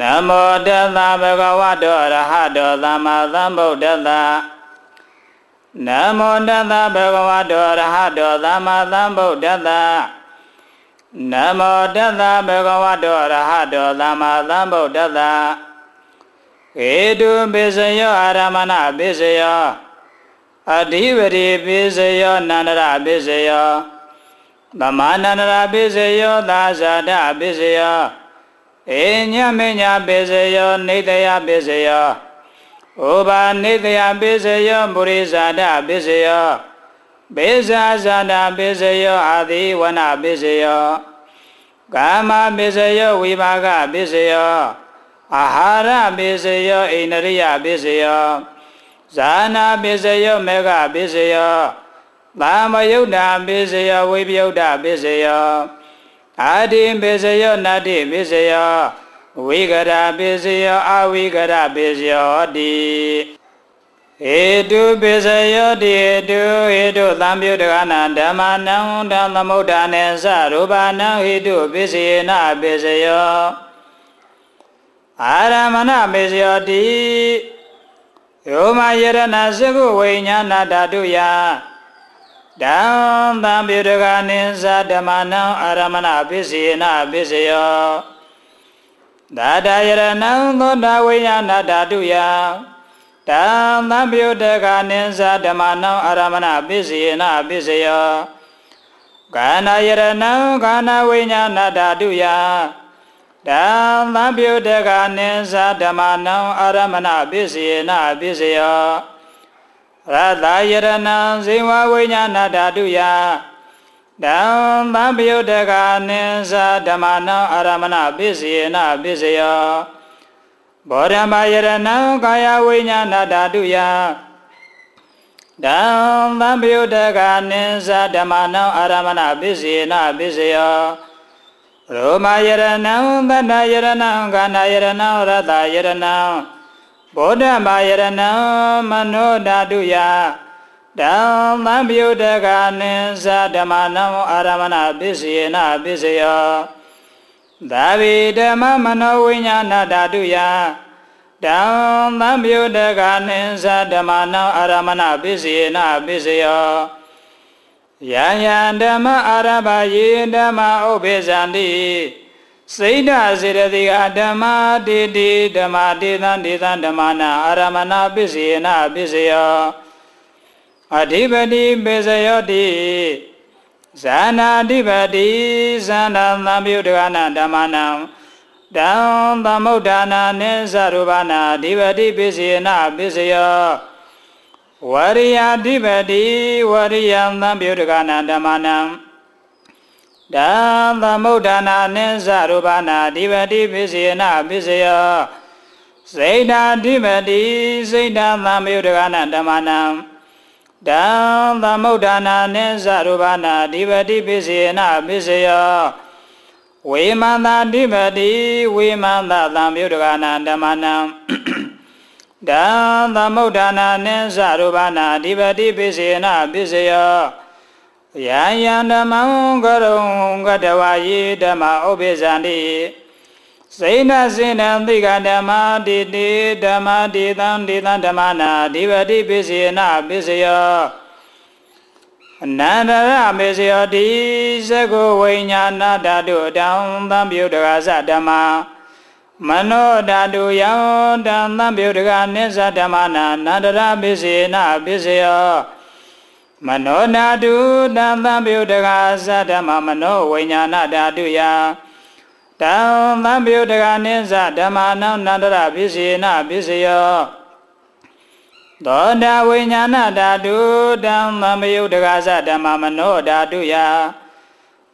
နမောတသဗဂဝတောရဟတောသမ္မာသမ္ဗုဒ္ဓတ္တနမောတသဗဂဝတောရဟတောသမ္မာသမ္ဗုဒ္ဓတ္တနမောတသဗဂဝတောရဟတောသမ္မာသမ္ဗုဒ္ဓတ္တဧတုပိစယောအာရမဏပိစယောအဓိပတိပိစယောနန္ဒရပိစယောဗမာနန္ဒရာပိစယောသာဇာတပိစယော အေညမေညာပိစယောနေတယပိစယောဩဘာနေတယပိစယောပုရိဇာတပိစယောပိဇာဇာတပိစယောအာတိဝနပိစယောကာမပိစယောဝိပါကပိစယောအာဟာရပိစယောအိန္ဒရိယပိစယောဇာနာပိစယောမေဃပိစယောသာမယုတ်တာပိစယောဝိပယုတ်တာပိစယော အာတိပိစယောနတ္တိပိစယောဝိကရာပိစယောအဝိကရာပိစယောတိဟေတုပိစယောတိဟေတုဟေတုသံပြုတကနာဓမ္မနံဓမ္မမုဒ္ဒနေသရူပနံဟေတုပိစေနပိစယောအာရမဏပိစယောတိယောမယရဏစကုဝိညာဏဓာတုယ တံသံပြုတကနိသဓမ္မနံအာရမဏပိစေနပိစယောသာတယရဏံသောတာဝိညာဏဓာတုယတံသံပြုတကနိသဓမ္မနံအာရမဏပိစေနပိစယောကာဏယရဏံကာဏဝိညာဏဓာတုယတံသံပြုတကနိသဓမ္မနံအာရမဏပိစေနပိစယော ရတယရဏံဇေဝဝိညာဏဓာတုယတံသံပယုတကနိသဓမ္မနံအာရမဏပိစေနပိစယောဘောဓမယရဏံကာယဝိညာဏဓာတုယတံသံပယုတကနိသဓမ္မနံအာရမဏပိစေနပိစယောရောမယရဏံသတ္တယရဏံကာဏယရဏံရတယရဏံ ဘောဓမာယရဏံမနောဓာတုယတံသံပြုတကနိသဓမ္မနံအာရမဏပစ္စယေနပစ္စယောသာဝိဓမ္မမနောဝိညာဏဓာတုယတံသံပြုတကနိသဓမ္မနံအာရမဏပစ္စယေနပစ္စယောယံယံဓမ္မအာရဘယေဓမ္မဥပိသန္တိ စိတ်ဓာစေတသိကဓမ္မာတိတိဓမ္မာတေသံတေသံဓမ္မနာအာရမဏပစ္စယေနပစ္စယောအဓိပတိပစ္စယောတိဇာနာဓိပတိဇာနာသံပြုတကနာဓမ္မနာတံသမုဋ္ဌာနာနိသရူပနာအဓိပတိပစ္စယေနပစ္စယောဝရိယအဓိပတိဝရိယသံပြုတကနာဓမ္မနာ တံသမုဋ္ဌာနာနိသရူပနာအဓိပတိပစ္စယေနပစ္စယောစိတ်ဓာအဓိပတိစိတ်ဓာသံပြုတကနာဓမ္မနာတံသမုဋ္ဌာနာနိသရူပနာအဓိပတိပစ္စယေနပစ္စယောဝေမန္တာအဓိပတိဝေမန္တသံပြုတကနာဓမ္မနာတံသမုဋ္ဌာနာနိသရူပနာအဓိပတိပစ္စယေနပစ္စယော ယံယံဓမ္မံကရုံကတဝါယေဓမ္မဥပိသန္တိစေနစေနသိကဓမ္မာတိတိဓမ္မာတိတံတိတံဓမ္မနာဓိပတိပစ္စယေနပစ္စယောအနန္တရမေစယောတိသကုဝိညာဏဓာတုတံသံပြုတကသဓမ္မာမနောဓာတုယံတံသံပြုတကနိစ္စဓမ္မနာနန္တရပစ္စယေနပစ္စယော မနောနာတုတံသံပြုတကသဓမ္မမနောဝိညာဏဓာတုယတံသံပြုတကနိစ္စဓမ္မာနံနန္တရပစ္စယေနပစ္စယောသောတာဝိညာဏဓာတုတံသံပြုတကသဓမ္မမနောဓာတုယ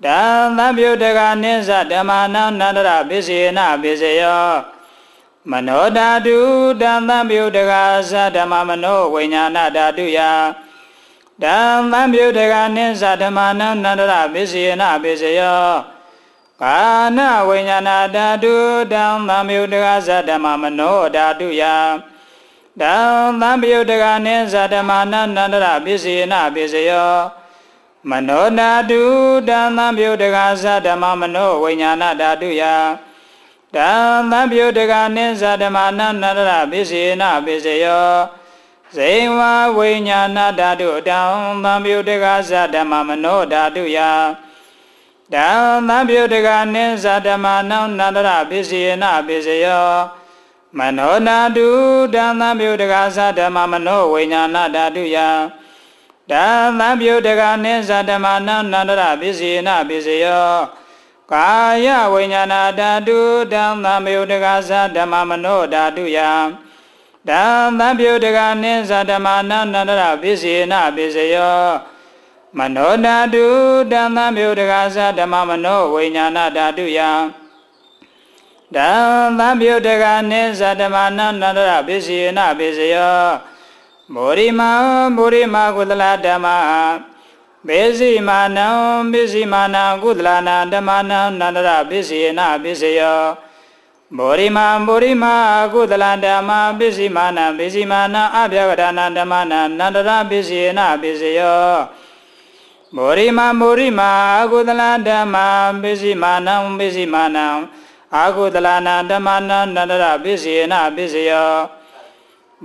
တံသံပြုတကနိစ္စဓမ္မာနံနန္တရပစ္စယေနပစ္စယောမနောဓာတုတံသံပြုတကသဓမ္မမနောဝိညာဏဓာတုယ ဓမ္မံပြုတကနိစ္စဓမ္မနံနန္တရပစ္စယေနပစ္စယောကာနဝိညာဏဓာတုဓမ္မံပြုတကသဓမ္မမနောဓာတုယဓမ္မံပြုတကနိစ္စဓမ္မနံနန္တရပစ္စယေနပစ္စယောမနောဓာတုဓမ္မံပြုတကသဓမ္မမနောဝိညာဏဓာတုယဓတံသံပြုတကနိသဓမ္မနန္တရပိစေနပိစယော ဇေဝဝိညာဏဓာတုတံသံပြုတကသဓမ္မမနောဓာတုယတံသံပြုတကနိသဓမ္မနန္တရပိစေနပိစယောမနောဓာတုတံသံပြုတကသဓမ္မမနောဝိညာဏဓာတုယတံသံပြုတကနိသဓမ္မနန္တရပိစေနပိစယောကာယဝိညာဏဓာတုတံသံမြုတကသဓမ္မမနောဓာတုယ တံသံမြုတကနိသဓမ္မနန္တရပိစေနပိစယောမနောဓာတုတံသံမြုတကသဓမ္မမနောဝိညာဏဓာတုယတံသံမြုတကနိသဓမ္မနန္တရပိစေနပိစယောမောရိမမောရိမကုသလဓမ္မဘေစီမာနံပိစီမာနံကုသလနာဓမ္မနံနန္တရပိစီနာပိစယော ဘောရိမာဘောရိမာကုသလဓမ္မပိစီမာနံပိစီမာနံအဗျဂဒနာဓမ္မနံနန္တရပိစီနာပိစယောဘောရိမာဘောရိမာကုသလဓမ္မပိစီမာနံပိစီမာနံအာကုသလနာဓမ္မနံနန္တရပိစီနာပိစယော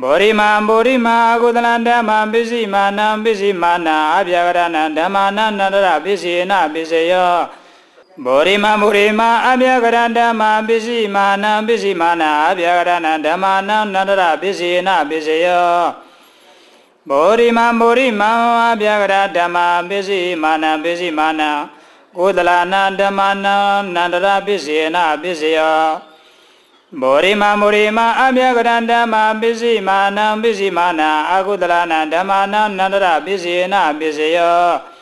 ဘောရိမာဘောရိမာအကုသလဓမ္မပစ္စည်းမာနံပစ္စည်းမာနာအပြာကရဏဓမ္မာနန္တရပစ္စည်းနာပစ္စယော ဘောရိမာဘောရိမာအပြာကရဓမ္မပစ္စည်းမာနံပစ္စည်းမာနာအပြာကရဏဓမ္မာနန္တရပစ္စည်းနာပစ္စယောဘောရိမာဘောရိမာအပြာကရဓမ္မပစ္စည်းမာနံပစ္စည်းမာနာကုသလနာဓမ္မာနန္တရပစ္စည်းနာပစ္စယောဘောရိမာမောရိမာအမြကရန္ဓမ္မာပစ္စည်းမာနံပစ္စည်းမာနာအာကုတလနာဓမ္မာနနန္တရပစ္စည်းနာပစ္စယော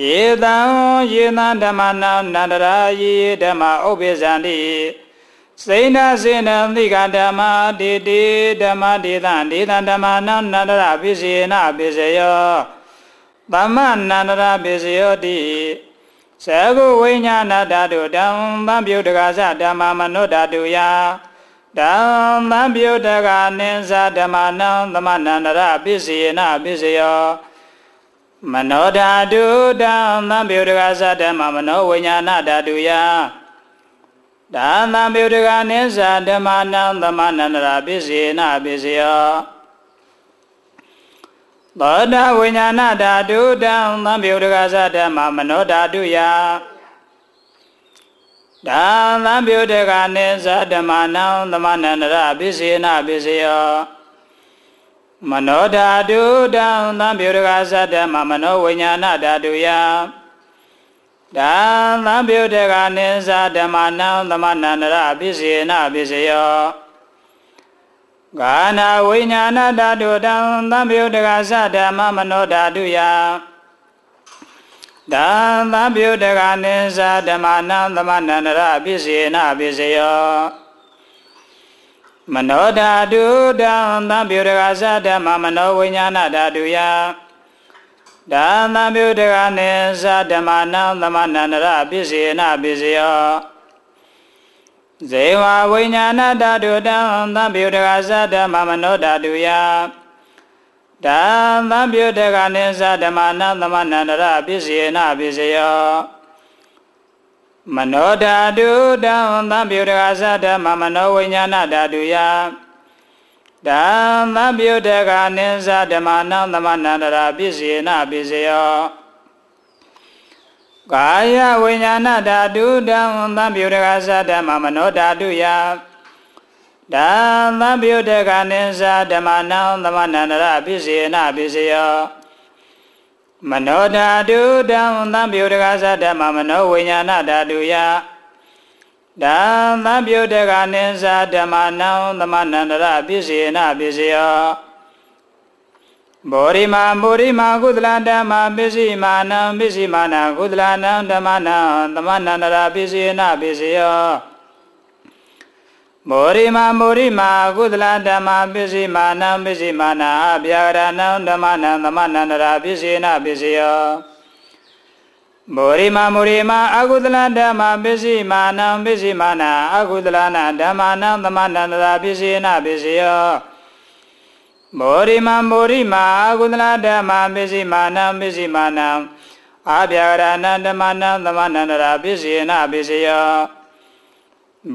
ယေတံယေတံဓမ္မနာနန္တရာယေဓမ္မဥပ္ပဇံတိစိဏစေနသိကဓမ္မတေတေဓမ္မဒေသံဒေသံဓမ္မနာနန္တရပစ္စည်းနာပစ္စယောသမ္မနန္တရပစ္စယောတိသကုဝိညာဏဓာတုတံသံပြုတကသဓမ္မမနုဓာတုယတံသံပြုတကနိသဓမ္မနံသမဏန္တရပစ္စယေနပစ္စယော မနောဓာတုတံသံပြုတကသဓမ္မမနောဝိညာဏဓာတုယတံသံပြုတကနိသဓမ္မနံသမဏန္တရပစ္စယေနပစ္စယောသောတာဝိညာဏဓာတုတံသံပြုတကသဓမ္မမနောဓာတုယတံသံပြုတကနိသဓမ္မနံသမဏန္တရပိစေနပိစယော မနောဓာတုတံသံပြုတကသဓမ္မမနောဝိညာဏဓာတုယတံသံပြုတကနိသဓမ္မနံသမဏန္တရပိစေနပိစယောကာနာဝိညာဏဓာတုတံသံယုတကသဓမ္မမနောဓာတုယတံသံယုတကနိသဓမ္မနံသမဏန္တရပိစေနပိစယော မနောဓာတုတံသံယုတကသဓမ္မမနောဝိညာဏဓာတုယတံသံယုတကနိသဓမ္မနံသမဏန္တရပိစေနပိစယောဇေဝဝိညာဏဓာတုတံသံပြုတကသဓမ္မမနောဓာတုယတံသံပြုတကနိသဓမ္မနံသမဏန္တရပစ္စေနပစ္စယော မနောဓာတုတံသံပြုတကသဓမ္မမနောဝိညာဏဓာတုယတံသံပြုတကနိသဓမ္မနံသမဏန္တရပစ္စေနပစ္စယောကာယဝိညာဏဓာတုတံသံပြုတကသဓမ္မမနောဓာတုယတံသံပြုတကနိသဓမ္မနံသမဏန္တရပိစေနပိစယော မနောဓာတုတံသံပြုတကသဓမ္မမနောဝိညာဏဓာတုယတံသံပြုတကနိသဓမ္မနံသမဏန္တရပိစေနပိစယောဘောရိမာဘောရိမာကုသလဓမ္မပစ္စည်းမာနံပစ္စည်းမာနံကုသလနံဓမ္မနံသမဏန္တရာပစ္စည်းနာပစ္စယော မောရိမာမောရိမာကုသလဓမ္မပစ္စည်းမာနံပစ္စည်းမာနာအဗျာရဏံဓမ္မနံသမဏန္တရာပစ္စည်းနာပစ္စယောမောရိမာမောရိမာအကုသလဓမ္မပစ္စည်းမာနံပစ္စည်းမာနာအကုသလနာဓမ္မနံသမဏန္တရာပစ္စည်းနာပစ္စယောမောရိမမောရိမာကုသလဓမ္မပစ္စည်းမာနံပစ္စည်းမာနံအာဗျာရဏဓမ္မနံသမဏန္တရာပစ္စယေနပစ္စယော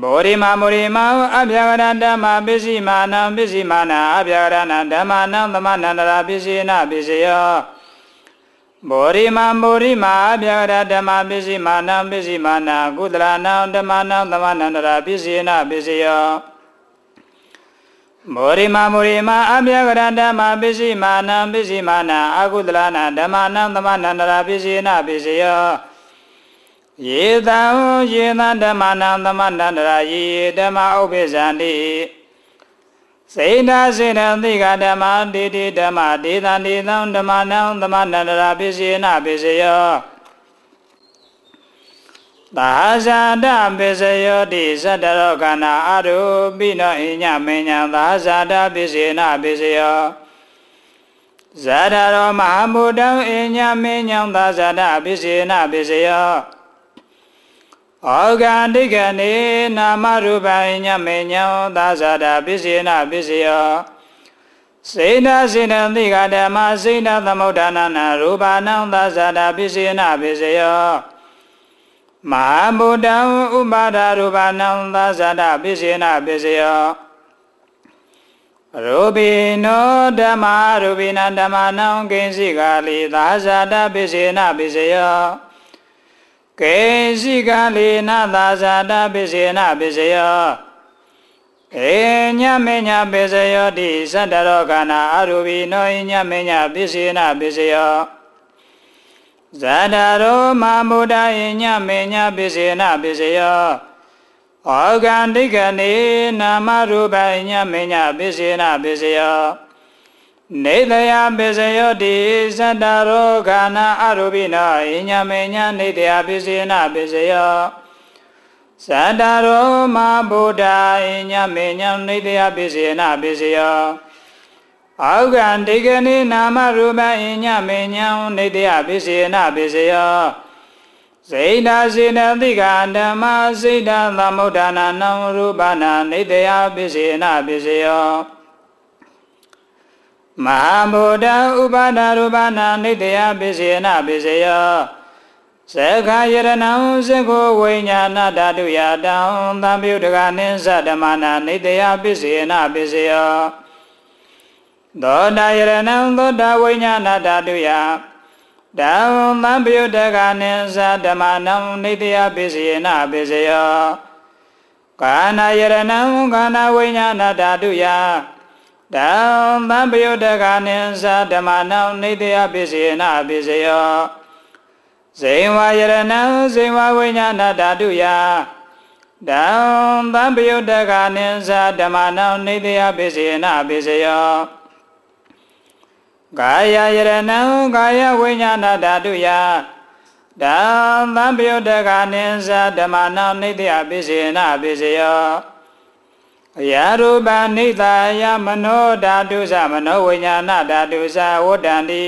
ဘောရိမမောရိမအဗျာဂရဓမ္မပစ္စည်းမာနံပစ္စည်းမာနာအဗျာဂရဏဓမ္မနံသမဏန္တရာပစ္စည်းနာပစ္စယောဘောရိမမောရိမအဗျာဂရဓမ္မပစ္စည်းမာနံပစ္စည်းမာနာကုသလနံဓမ္မနံသမဏန္တရာပစ္စည်းနာပစ္စယောမောရိမမောရိမအဗျာဂရဓမ္မပစ္စည်းမာနံပစ္စည်းမာနာအကုသလနာဓမ္မနံသမဏန္တရာပစ္စည်းနာပစ္စယော ယေတံယေနဓမ္မနံသမဏန္တရာယေဓမ္မဥပ္ပဇန္တိစေနာစေနသိကဓမ္မတေတိဓမ္မဒေသံဒေသံဓမ္မနံသမဏန္တရာပစ္စေနပစ္စယောသာဇာတပစ္စယောတိသတ္တရောကနာအရုပိနောအညမဉ္ဇံသာဇာတပစ္စေနပစ္စယောဇာတရောမဟာမုတံအညမဉ္ဇံသာဇာတပစ္စေနပစ္စယော ဩဃန္တိကနေနာမရူပညမေညောသာဇာတာပစ္စေနပစ္စယောစေနာစေနသိကဓမ္မစေနာသမုဒ္ဒနာနာရူပနံသာဇာတာပစ္စေနပစ္စယောမဟာဗုဒ္ဓံဥပါဒရူပနံသာဇာတာပစ္စေနပစ္စယောရူပိနောဓမ္မာရူပိနဓမ္မနံကိဉ္စီကာလိသာဇာတာပစ္စေနပစ္စယော ကေရှိကလေနသာဇာတပိစေနပိစယောေညမေညပိစယောတိသတ္တရောခန္ဓာအရူပိနောညမေညပိစေနပိစယောဇာတရောမမုဒ္ဒယညမေညပိစေနပိစယောဩဂန္တိကနေနာမရူပညမေညပိစေနပိစယော နေတယပိစယောတိသတ္တရောခန္ဓာအရူပိနောဣညာမေညာနေတယပိစေနပိစယောသတ္တရောမဗုဒ္ဓဣညာမေညာနေတယပိစေနပိစယောအောက်ကံဒိကနိနာမရူပဣညာမေညာနေတယပိစေနပိစယောစေနာစေနတိကဓမ္မစေတသမုဒ္ဒနာနံရူပနာနေတယပိစေနပိစယော မဟာဗုဒ္ဓဥပါဒရူပနာနိတယပိစေနပိစေယောသက္ခယရဏံသက္ခောဝိညာဏဓာတုယတံသံပြုတကနိသဓမ္မနာနိတယပိစေနပိစေယောသောတာယရဏံသောတာဝိညာဏဓာတုယတံသံပြုတကနိသဓမ္မနံနိတယပိစေနပိစေယောကာနာယရဏံကာနာဝိညာဏဓာတုယ တံသံပယုတကနိသဓမ္မနံနေတယပိစေနပိစေယောဇိဝယရဏံဇိဝဝိညာဏဓာတုယတံသံပယုတကနိသဓမ္မနံနေတယပိစေနပိစေယောကာယယရဏံကာယဝိညာဏဓာတုယတံသံပယုတကနိသဓမ္မနံနေတယပိစေနပိစေယော အယရူပနိသယမနောဓာတုသမနောဝိညာဏဓာတုသဝတ္တန္တိ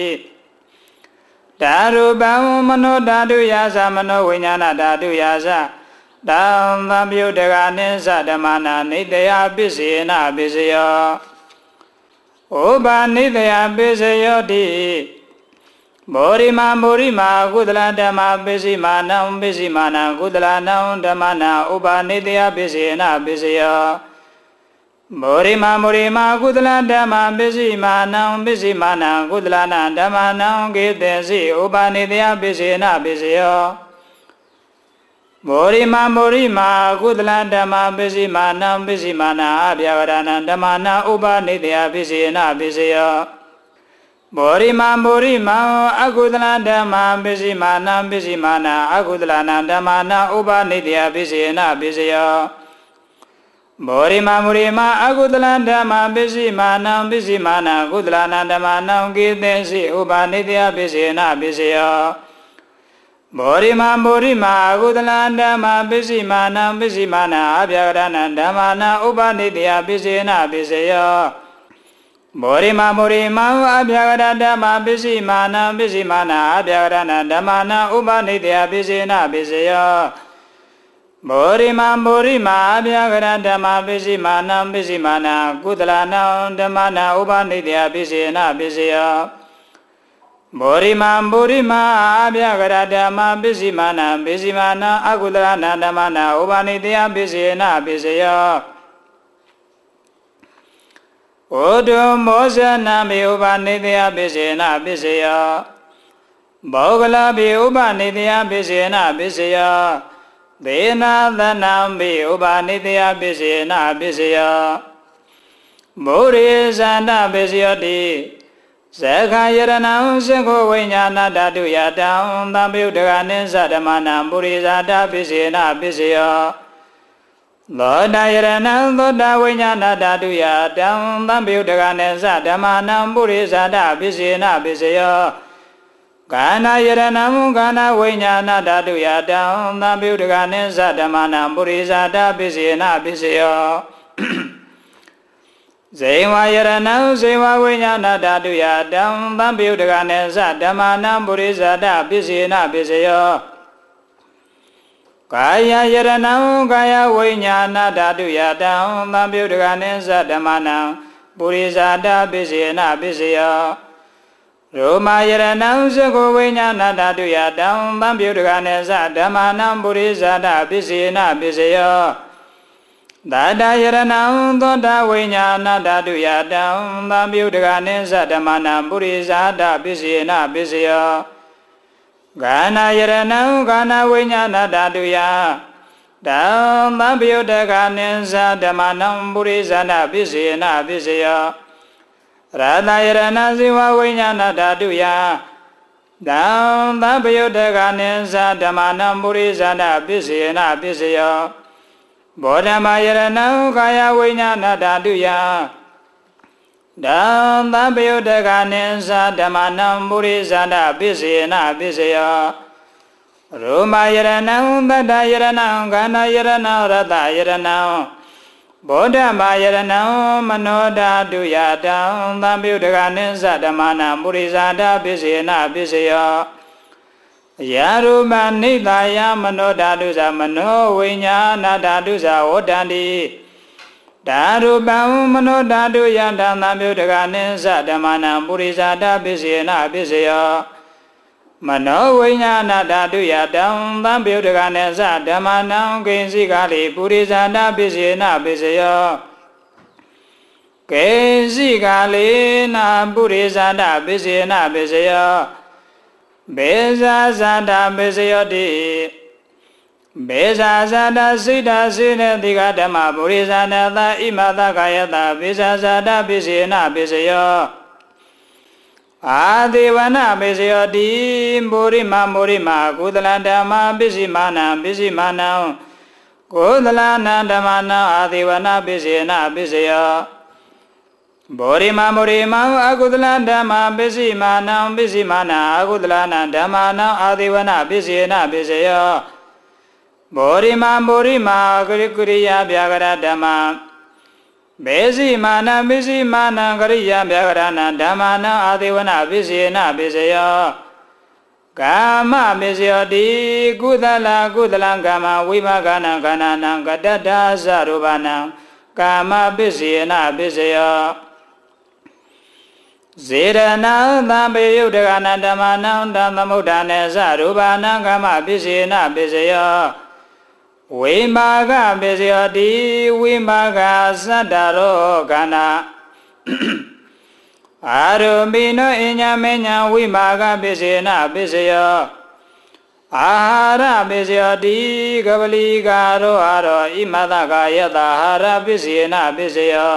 ဓာရူပံမနောဓာတုယာသမနောဝိညာဏဓာတုယာသတံသံပြုတကနိသဓမ္မနာနိတယပစ္စေနပစ္စယောဩဘာနိတယပစ္စယောတိမောရိမာမောရိမာကုသလဓမ္မပစ္စည်းမာနံပစ္စည်းမာနံကုသလနံဓမ္မနာဥပါနိတယပစ္စေနပစ္စယော မောရိမမောရိမကုသလဓမ္မပစ္စည်းမာနံပစ္စည်းမာနံကုသလနာဓမ္မနံကေတေစီဥပါနိတယပစ္စေနပစ္စယောမောရိမမောရိမကုသလဓမ္မပစ္စည်းမာနံပစ္စည်းမာနာအပြာဝရဏံဓမ္မနာဥပါနိတယပစ္စေနပစ္စယောမောရိမမောရိမအကုသလဓမ္မပစ္စည်းမာနံပစ္စည်းမာနာအကုသလနာဓမ္မနာဥပါနိတယပစ္စေနပစ္စယော မောရိမမုရိမအကုသလဓမ္မပစ္စည်းမာနံပစ္စည်းမာနကုသလနာဓမ္မနံကိသေစီဥပါနိတယပစ္စေနပစ္စယောမောရိမမောရိမအကုသလဓမ္မပစ္စည်းမာနံပစ္စည်းမာနအပြာကရဏဓမ္မနာဥပါနိတယပစ္စေနပစ္စယောမောရိမမောရိမအပြာကရဓမ္မပစ္စည်းမာနံပစ္စည်းမာနအပြာကရဏဓမ္မနာဥပါနိတယပစ္စေနပစ္စယော မောရိမမောရိမအဗျာကရဓမ္မပစ္စည်းမာနံပစ္စည်းမာနာကုသလနံဓမ္မနာဥပနိတယပစ္စေနပစ္စယဘောရိမံဘောရိမအပြကရဓမ္မပစ္စည်းမာနံပစ္စည်းမာနံအကုသလနာဓမ္မနာဥပါနိတယပစ္စယေနပစ္စယောဩဒုမောဇနာမေဥပါနိတယပစ္စေနပစ္စယောဘောဂလပိဥပါနိတယပစ္စေနပစ္စယော ဒေနာသနံပိဥပါနိတယပစ္စေနပစ္စယောမောရိဇန္တပစ္စယောတိဇခာယရဏံသက္ခဝိညာဏဓာတုယတံသံယုတကနိသဓမ္မနံပုရိဇာတပစ္စေနပစ္စယောသောတာယရဏံသောတာဝိညာဏဓာတုယတံသံယုတကနိသဓမ္မနံပုရိဇာတပစ္စေနပစ္စယော ကာနာယရဏံကာနာဝိညာဏဓာတုယတံသံယုတကနိသဓမ္မနံပုရိဇာတပစ္စေနပစ္စယောဇေဝယရဏံဇေဝဝိညာဏဓာတုယတံသံပယုတကနေသဓမ္မာနံပုရိဇာတပစ္စေနပစ္စယောကာယယရဏံကာယဝိညာဏဓာတုယတံသံပယုတကနေသဓမ္မာနံပုရိဇာတပစ္စေနပစ္စယော ရောမယရဏံသကောဝိညာဏဓာတုယတံသံပယုတကနေသဓမ္မာနံပုရိဇာတပစ္စေနပစ္စယောသာတယရဏံသောတာဝိညာဏဓာတုယတံသံမြုတကနိသဓမ္မနာပုရိဇာတပစ္စေနပစ္စယောဂာနာယရဏံဂာနာဝိညာဏဓာတုယတံသံမြုတကနိသဓမ္မနံပုရိဇာနပစ္စေနပစ္စယော ရတယရဏဇိဝဝိညာဏဓာတုယတံသံမြုတကနိသဓမ္မနံပုရိဇာနပစ္စေနပစ္စယောဘောဓမယရဏံကာယဝိညာဏဓာတုယဒံသံပယုတကနိသဓမ္မနံပုရိဇာတပစ္စေနပစ္စယောရောမယရဏံသတ္တယရဏံခန္ဓာယရဏံရတယရဏံ ဘောဓမယရဏံမနောဓာတုယတံသံပယုတကနိသဓမ္မနံပုရိဇာတပစ္စေနပစ္စယောယာရူပနိတယမနောဓာတုဇာမနောဝိညာဏဓာတုဇာဝတ္တန္တိဓာရူပံမနောဓာတုယတံသံမြုတကနိသဓမ္မနံပုရိဇာတပစ္စေနပစ္စယော မနောဝိညာဏဓာတုယတံသံမြုတကနိသဓမ္မနံကိဉ္စီကလိပုရိဇာတပစ္စေနပစ္စယောကေစီကလေနာပုရိဇာတပစ္စေနပစ္စယောဘေဇာဇန္တာမေစယောတိဘေဇာဇန္တာစိတ်တာစေနတိကဓမ္မပုရိဇာနသဣမသကာယတဘေဇာဇန္တာပိစေနပိစယော အာဒေဝနာမေစယောတိမောရိမမောရိမကုသလဓမ္မပစ္စည်းမာနံပစ္စည်းမာနံကုသလနာဓမ္မနံအာဒေဝနာပစ္စေနပစ္စယောဘောရိမမောရိမအကုသလဓမ္မပစ္စည်းမာနံပစ္စည်းမာနအကုသလနာဓမ္မာနံအာဒေဝနာပစ္စယေနပစ္စယောဘောရိမမောရိမကရိကရိယာဗျာကရဓမ္မ မေစီမာနပစ္စည်းမာနံကရိယာဗျာကရဏဓမ္မာနံအာဒေဝနာပစ္စယေနပစ္စယောကာမမေစယောတိကုသလကုသလံကာမဝိပါကနံခန္ဓာနံကတ္တဒာသရူပနံကာမပစ္စယေနပစ္စယောဇေရဏံသံပေယုတ်တကနာဓမ္မနံတံသမုဒ္ဒနေသရူပနာကမ္မပစ္စေနပစ္စယော ဝိမာကပစ္စယောတိဝိမာကသတ္တရောကနာအာရုပိနောအညမေညာဝိမာကပစ္စေနပစ္စယောအာဟာရပစ္စယောတိကပလီကာရောအာရောဣမတကယတဟာရပစ္စေနပစ္စယော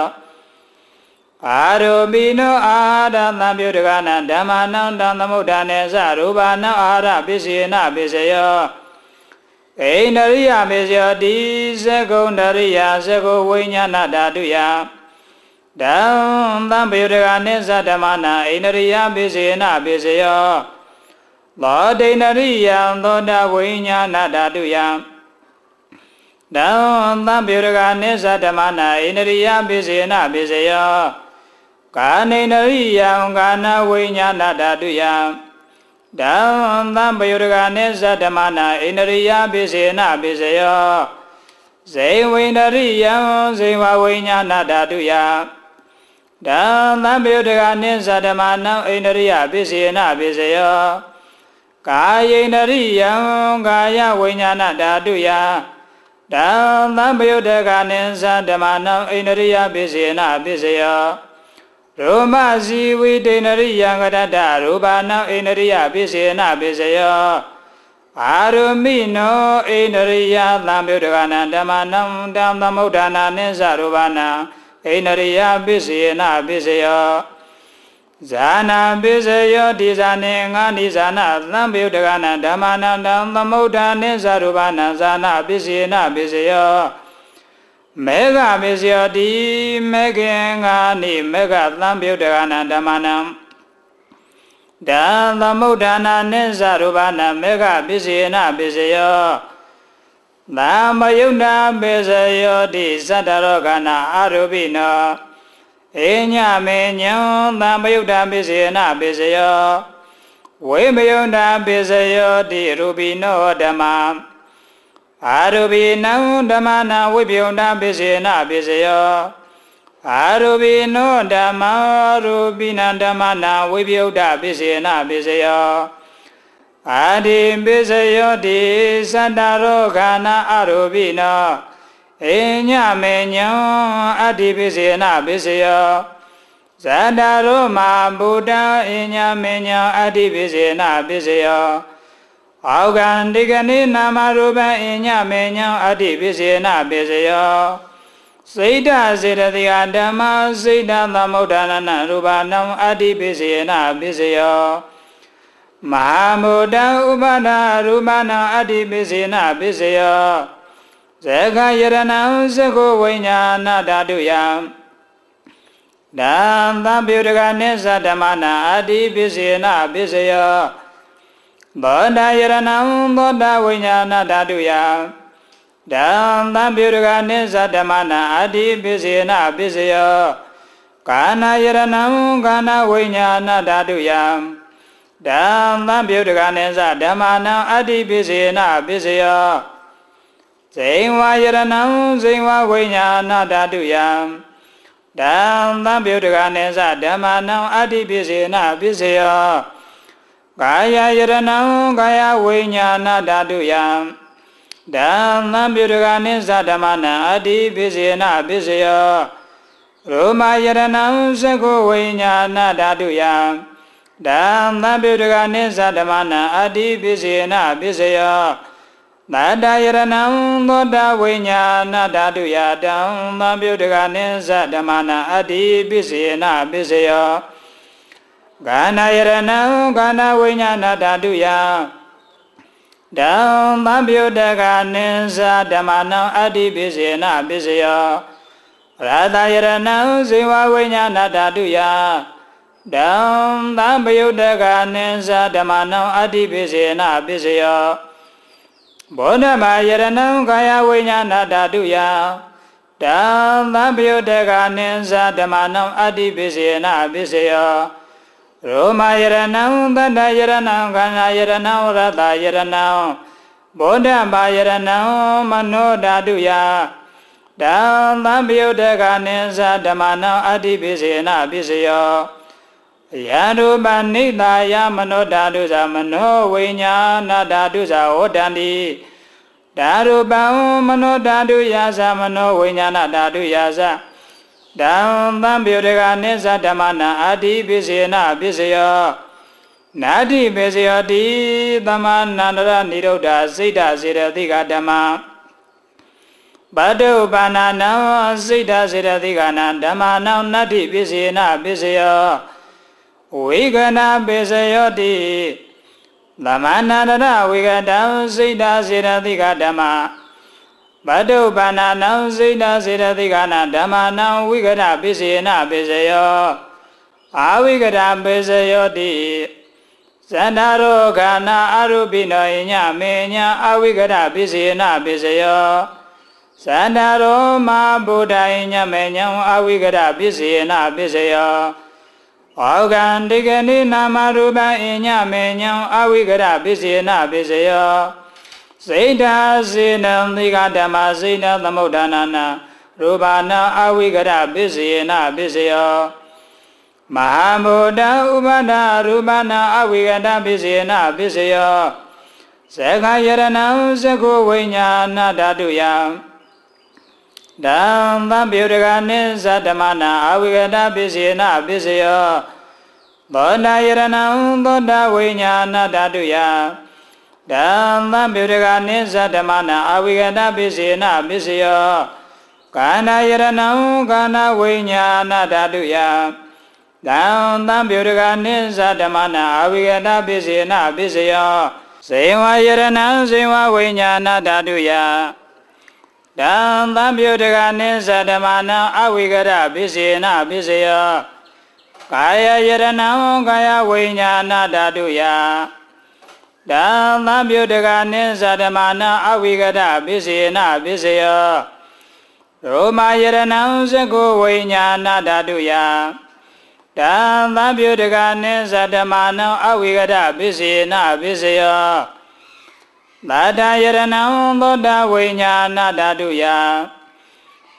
အာရုပိနောအာရသံပြုတကနံဓမ္မနံတံသမုဒ္ဒနေသရူပနံအာရပစ္စေနပစ္စယော ဣန္ဒရိယပစ္စယောတိသကုံဒရိယသကုဝိညာဏဓာတုယဓမ္မံပြုတကနိသဓမ္မနံဣန္ဒရိယပစ္စေနပစ္စယောသောဒိန္ဒရိယံသောတဝိညာဏဓာတုယဓမ္မံပြုတကနိသဓမ္မနံဣန္ဒရိယပစ္စေနပစ္စယောကာနေနရိယံကာနဝိညာဏဓာတုယံ ဓမ္မံပယုရကနိသဓမ္မနာဣန္ဒရိယပိစေနပိစယောဇေဝိန္ဒရိယံဇေဝဝိညာဏဓာတုယဓဓမ္မပယုတကနိသဓမ္မနံအိန္ဒရိယပစ္စယေနပစ္စယောကာယိန္ဒရိယံကာယဝိညာဏဓာတုယဓမ္မပယုတကနိသဓမ္မနံအိန္ဒရိယပစ္စယေနပစ္စယော ရောမဇီဝိတေနရိယံကတတရူပနံအိန္ဒရိယပစ္စယေနပစ္စယောအာရုမိနောအိန္ဒရိယသံပြုတကနံဓမ္မနံဓမ္မသမုဋ္ဌာနာနိသရူပနံအိန္ဒရိယပစ္စယေနပစ္စယောဇာနာပစ္စယောဒီဇာနေငါနိဇာနာသံပြုတကနံဓမ္မနံဓမ္မသမုဋ္ဌာနိသရူပနံဇာနာပစ္စယေနပစ္စယော မေဃပစ္စယောတိမေခင်ငါနိမေဃသံပြုတကနံဓမ္မနံဓမ္သမုဋ္ဌာနာနိသရူပနာမေဃပစ္စယေနပစ္စယောသမ္မယုဏပစ္စယောတိသတ္တရောကနာအာရုပိနောအေညမေညံသမ္မယုဏပစ္စယေနပစ္စယောဝိမယုဏပစ္စယောတိရူပိနောဓမ္မ အာရုပိနံဓမ္မနာဝိပယုဏပစ္စယေနပစ္စယောအာရုပိနောဓမ္မာရူပိနံဓမ္မနာဝိပယုဒ္ဓပစ္စေနပစ္စယောအာတိပစ္စယောတိသတ္တရောခန္နာအရူပိနောအေညမေညံအတ္တိပစ္စေနပစ္စယောဇတ္တရောမဗုဒ္ဓအေညမေညံအတ္တိပစ္စေနပစ္စယော အောကံဒီကနေ့နာမရူပံအေညမေညံအတ္တိပစ္စေနပစ္စယောစိတ်တစေတသိဟာဓမ္မစိတ်တသမုဋ္ဌာနနရူပနံအတ္တိပိစေနပိစယောမဟာမုဒ္ဒဥပါဒရူပနံအတ္တိပိစေနပိစယောဇေခယရဏံသကုဝိညာဏဓာတုယံဓမ္မပြုတကနိသဓမ္မနာအတ္တိပိစေနပိစယော သောတာယရဏံသောတာဝိညာဏဓာတုယံဓမ္မပြုရကနိသဓမ္မနာအတ္တိပစ္စေနပစ္စယောကာနာယရဏံကာနာဝိညာဏဓာတုယံဓမ္မပြုရကနိသဓမ္မနာအတ္တိပစ္စေနပစ္စယောဇိဝယရဏံဇိဝဝိညာဏဓာတုယံဓမ္မပြုရကနိသဓမ္မနာအတ္တိပစ္စေနပစ္စယော ကာယယရဏံကာယဝိညာဏဓာတုယံဓမ္မပြုတကနိသဓမ္မနံအတ္တိပိစေနပိစယောရောမယရဏံသက္ခဝိညာဏဓာတုယံဓမ္မပြုတကနိသဓမ္မနံအတ္တိပိစေနပိစယောသတ္တယရဏံသောတာဝိညာဏဓာတုယဓမ္မပြုတကနိသဓမ္မနံအတ္တိပိစေနပိစယော ကာဏယရဏံကာဏဝိညာဏဓာတုယဓမ္မပြုတကနိသဓမ္မနံအတ္တိပိစေနပိစယောရတယရဏံဇေဝဝိညာဏဓာတုယဓမ္မပြုတကနိသဓမ္မနံအတ္တိပိစေနပိစယောဘောဓမယရဏံကာယဝိညာဏဓာတုယဓမ္မပြုတကနိသဓမ္မနံအတ္တိပိစေနပိစယော ရောမယရဏံတတ္တယရဏံခန္ဓာယရဏံရတယရဏံဘောဓဘာယရဏံမနောဓာတုယဓမ္မပယုတကနိသဓမ္မနံအတ္တိပိစေနပိစယောယရူပနိတာယမနောဓာတုဇာမနောဝိညာဏဓာတုဇာဟောတန္တိဓာရူပံမနောဓာတုယာသမနောဝိညာဏဓာတုယာသ ဓမ္မပြုတကနိစ္စဓမ္မနာအာတိပိစေနပိစယောနာတိပိစယောတိသမနန္တရនិရုဒ္ဓစိတ်ဓစေရတိကဓမ္မဘဒုပါဏနံစိတ်ဓစေရတိကနာဓမ္မနံနတ္တိပိစေနပိစယောဝိကနာပိစယောတိသမနန္တရဝိကတံစိတ်ဓစေရတိကဓမ္မ ဘဒုပါဏနံစိတ်တစေတသိကနာဓမ္မနံဝိကရပိစေနပိစယောအာဝိကရပိစယောတိဇန္တာရောခန္နာအရုပိနောညမေညာအဝိကရပိစေနပိစယောဇန္တာရောမဗုဒ္ဓယညမေညာအဝိကရပိစေနပိစယောဩကံတိကနိနာမရူပံအညမေညာအဝိကရပိစေနပိစယော စိတ်ဓာစေနံသီကဓမ္မစိတ်နသမုဋ္ဌာနာနာရူပနာအဝိကရပစ္စယေနပစ္စယောမဟာဗုဒ္ဓဥပဒရူပနာအဝိကတပစ္စေနပစ္စယောသက္ခယရဏံသက္ခုဝိညာဏဓာတုယတံသံပြုတကနိသတ္တမနာအဝိကတပစ္စေနပစ္စယောသောတာယရဏံသောတာဝိညာဏဓာတုယ ဓမ္မပြုတကနိသတ္တမနာအဝိကတပစ္စေနပစ္စယောကာဏယရဏံကာဏဝိညာဏဓာတုယတံသံပြုတကနိသတ္တမနာအဝိကတပစ္စေနပစ္စယောဇေဝယရဏံဇေဝဝိညာဏဓာတုယတံသံပြုတကနိသတ္တမနာအဝိကတပစ္စေနပစ္စယောကာယယရဏံကာယဝိညာဏဓာတုယ ဓမ္မပြုတကနိသဓမ္မနာအဝိကတပစ္စေနပစ္စယောရောမယရဏံသကုဝိညာဏဓာတုယဓမ္မပြုတကနိသဓမ္မနာအဝိကတပစ္စေနပစ္စယောသာတယရဏံသောတာဝိညာဏဓာတုယ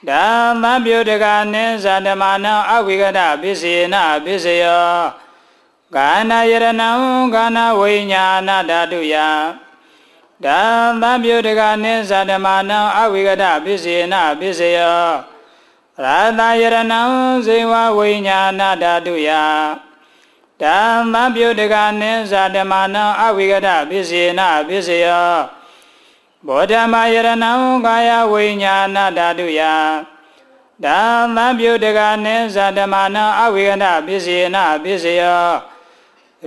ဓမ္မပြုတကနိသဓမ္မနာအဝိကတပစ္စေနပစ္စယော ကာဏယရဏံကာဏဝိညာဏဓာတုယဓမ္မပြုတကနိသဓမ္မနံအဝိကတပစ္စေနပစ္စယောရာသယရဏံဇေဝဝိညာဏဓာတုယဓမ္မပြုတကနိသဓမ္မနံအဝိကတပစ္စေနပစ္စယောဘောဓမယရဏံကာယဝိညာဏဓာတုယဓမ္မပြုတကနိသဓမ္မနံအဝိကတပစ္စေနပစ္စယော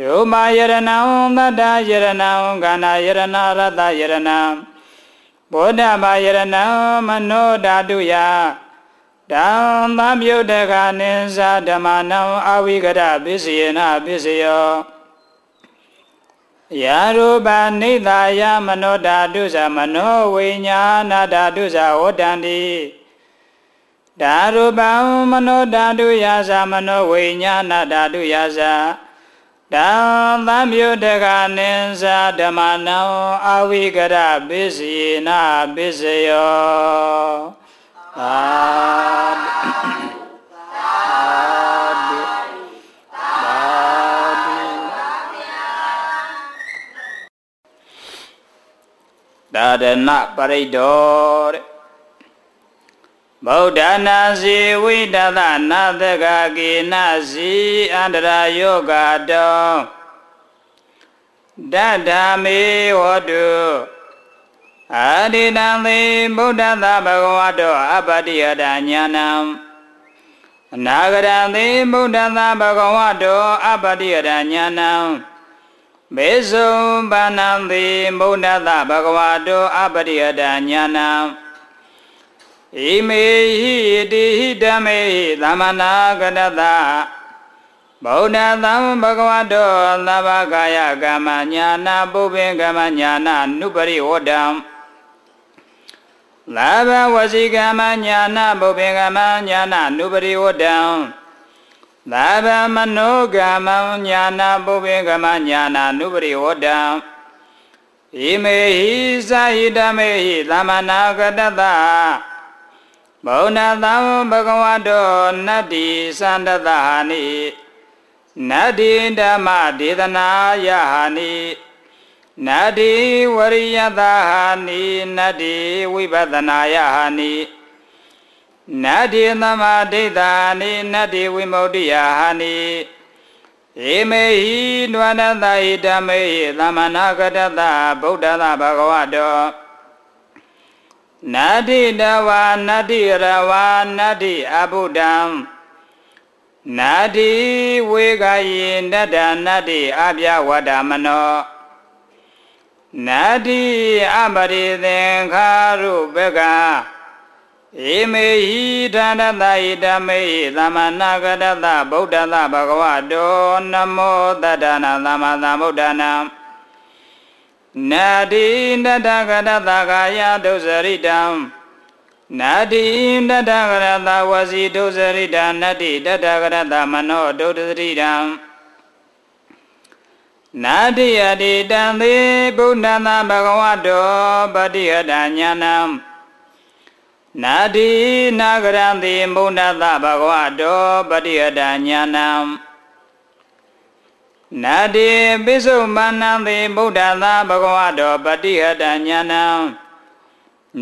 ယောမယရဏံသတ္တယရဏံကန္နာယရဏရတယရဏံဘောဓဘာယရဏံမနောဓာတုယဓမ္မမြုတ်တကနိသဓမ္မနံအဝိကရပစ္စယေနပစ္စယောယာရူပနိသာယမနောဓာတုဇမနောဝိညာဏဓာတုဇဝတ္တန္တိဓာရူပံမနောဓာတုယာသမနောဝိညာဏဓာတုယာသ ဓမ္မမြုတကနိသဓမ္မနံအဝိကရပစ္စယေနပစ္စယောသာသာဒနာပရိဒောတဲ့ ဗုဒ္ဓနာစီဝိတသနာတကကေနစီအန္တရာယောဂတောတတ္ထာမေဟောတုအာရိတံသေဗုဒ္ဓသာဘဂဝတောအပတိယတညာနံအနာဂရံသေဗုဒ္ဓသာဘဂဝတောအပတိယတညာနံမေဇုံပါဏံသေဗုဒ္ဓသာဘဂဝတောအပတိယတညာနံ ဣမေဟိတိဟိဓမ္မေဟိသမနာကတတဗုဒ္ဓသံဘဂဝတောသဗ္ဗကာယကမ္မညာနာပုပ္ပင်ကမ္မညာနာနုပရိဝတ္တံလာဘဝစီကမ္မညာနာပုပ္ပင်ကမ္မညာနာနုပရိဝတ္တံလာဘမနောကမ္မညာနာပုပ္ပင်ကမ္မညာနာနုပရိဝတ္တံဣမေဟိသာဟိဓမ္မေဟိသမနာကတတ ဗုဒ္ဓသံဘဂဝတောနတ္တိသန္တသဟာနိနတ္တိဓမ္မဒေသနာယဟာနိနတ္တိဝရိယသဟာနိနတ္တိဝိပဿနာယဟာနိနတ္တိသမဒိဋ္ဌာနိနတ္တိဝိမု ക്തി ယဟာနိဧမေဟိနဝနတဟိဓမ္မေဟိသမနာကတတဗုဒ္ဓသဘဂဝတော နာတိတဝါနာတိရဝါနာတိအဘုဒ္ဓံနာတိဝေကယေနတ္တနာတိအပြဝတ္တမနောနာတိအပရိသင်္ခါရုပကဧမေဟိဌာနတဟိဓမ္မေဟိသမနာဂတတဗုဒ္ဓသဘဂဝတောနမောတတ္တနာသမသမ္ဗုဒ္ဓနာ နာတိတတကရတကာယဒုစရိတံနာတိတတကရတဝစီဒုစရိတံနတ္တိတတကရတမနောဒုစရိတံနာတိယတိတံသေဗုဒ္ဓနာဘဂဝတောပတိယတညာနံနာတိနာဂရံတိမုဏ္ဏသဘဂဝတောပတိယတညာနံ နာတိပိစုမန္နံတိဗုဒ္ဓသာဘဂဝတောပฏิဟတညာနံ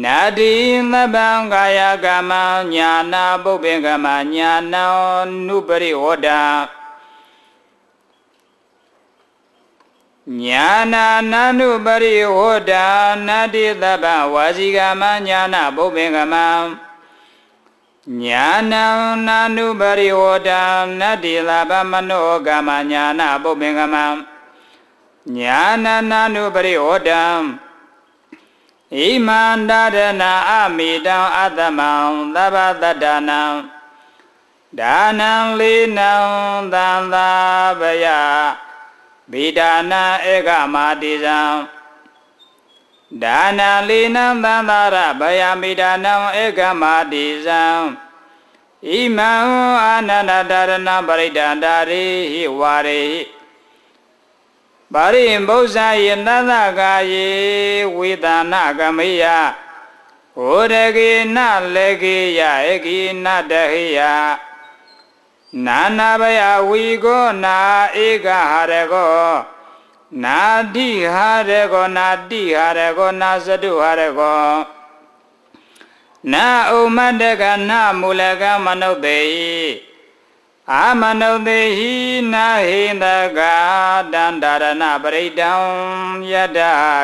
နာတိသဗ္ဗံကာယကမ္မညာနာပုပ္ပေကမ္မညာနံနုပရိဝဒ္ဓညာနာနန္နုပရိဝဒ္ဓနာတိသဗ္ဗဝါစီကမညာနာပုပ္ပေကမ ညာနံနာနုပရိဝဒ္ဓနတ္တိသဗ္ဗမနောကမညာနာပုပ္ပေကမညာနာနာနုပရိဝဒ္ဓဣမန္တရဏအမိတံအတ္တမံသဗ္ဗတတ္တနံဒါနံလေးနံသံသာဗယဗိဒါနာဧကမာတိဇံ ဒါနာလိနံသန္တာရဗယမိဒါနံဧကမာတိဇံဣမံအာနန္ဒဒါရဏပရိဒန္တာရိဟိဝါရိပါရိဘုဇာယေနသကာယေဝေဒနာကမေယဟောရကေနလေကေယဧကိနတဟိယနာနာဘယဝီကောနာဧကဟာရကော နာတိဟာရကောနာတိဟာရကောနာသတုဟာရကောနာဥမတကနာမူလကမနုဿေအာမနုဿေဟိနာဟိန္တကတန္တရဏပရိတံယတ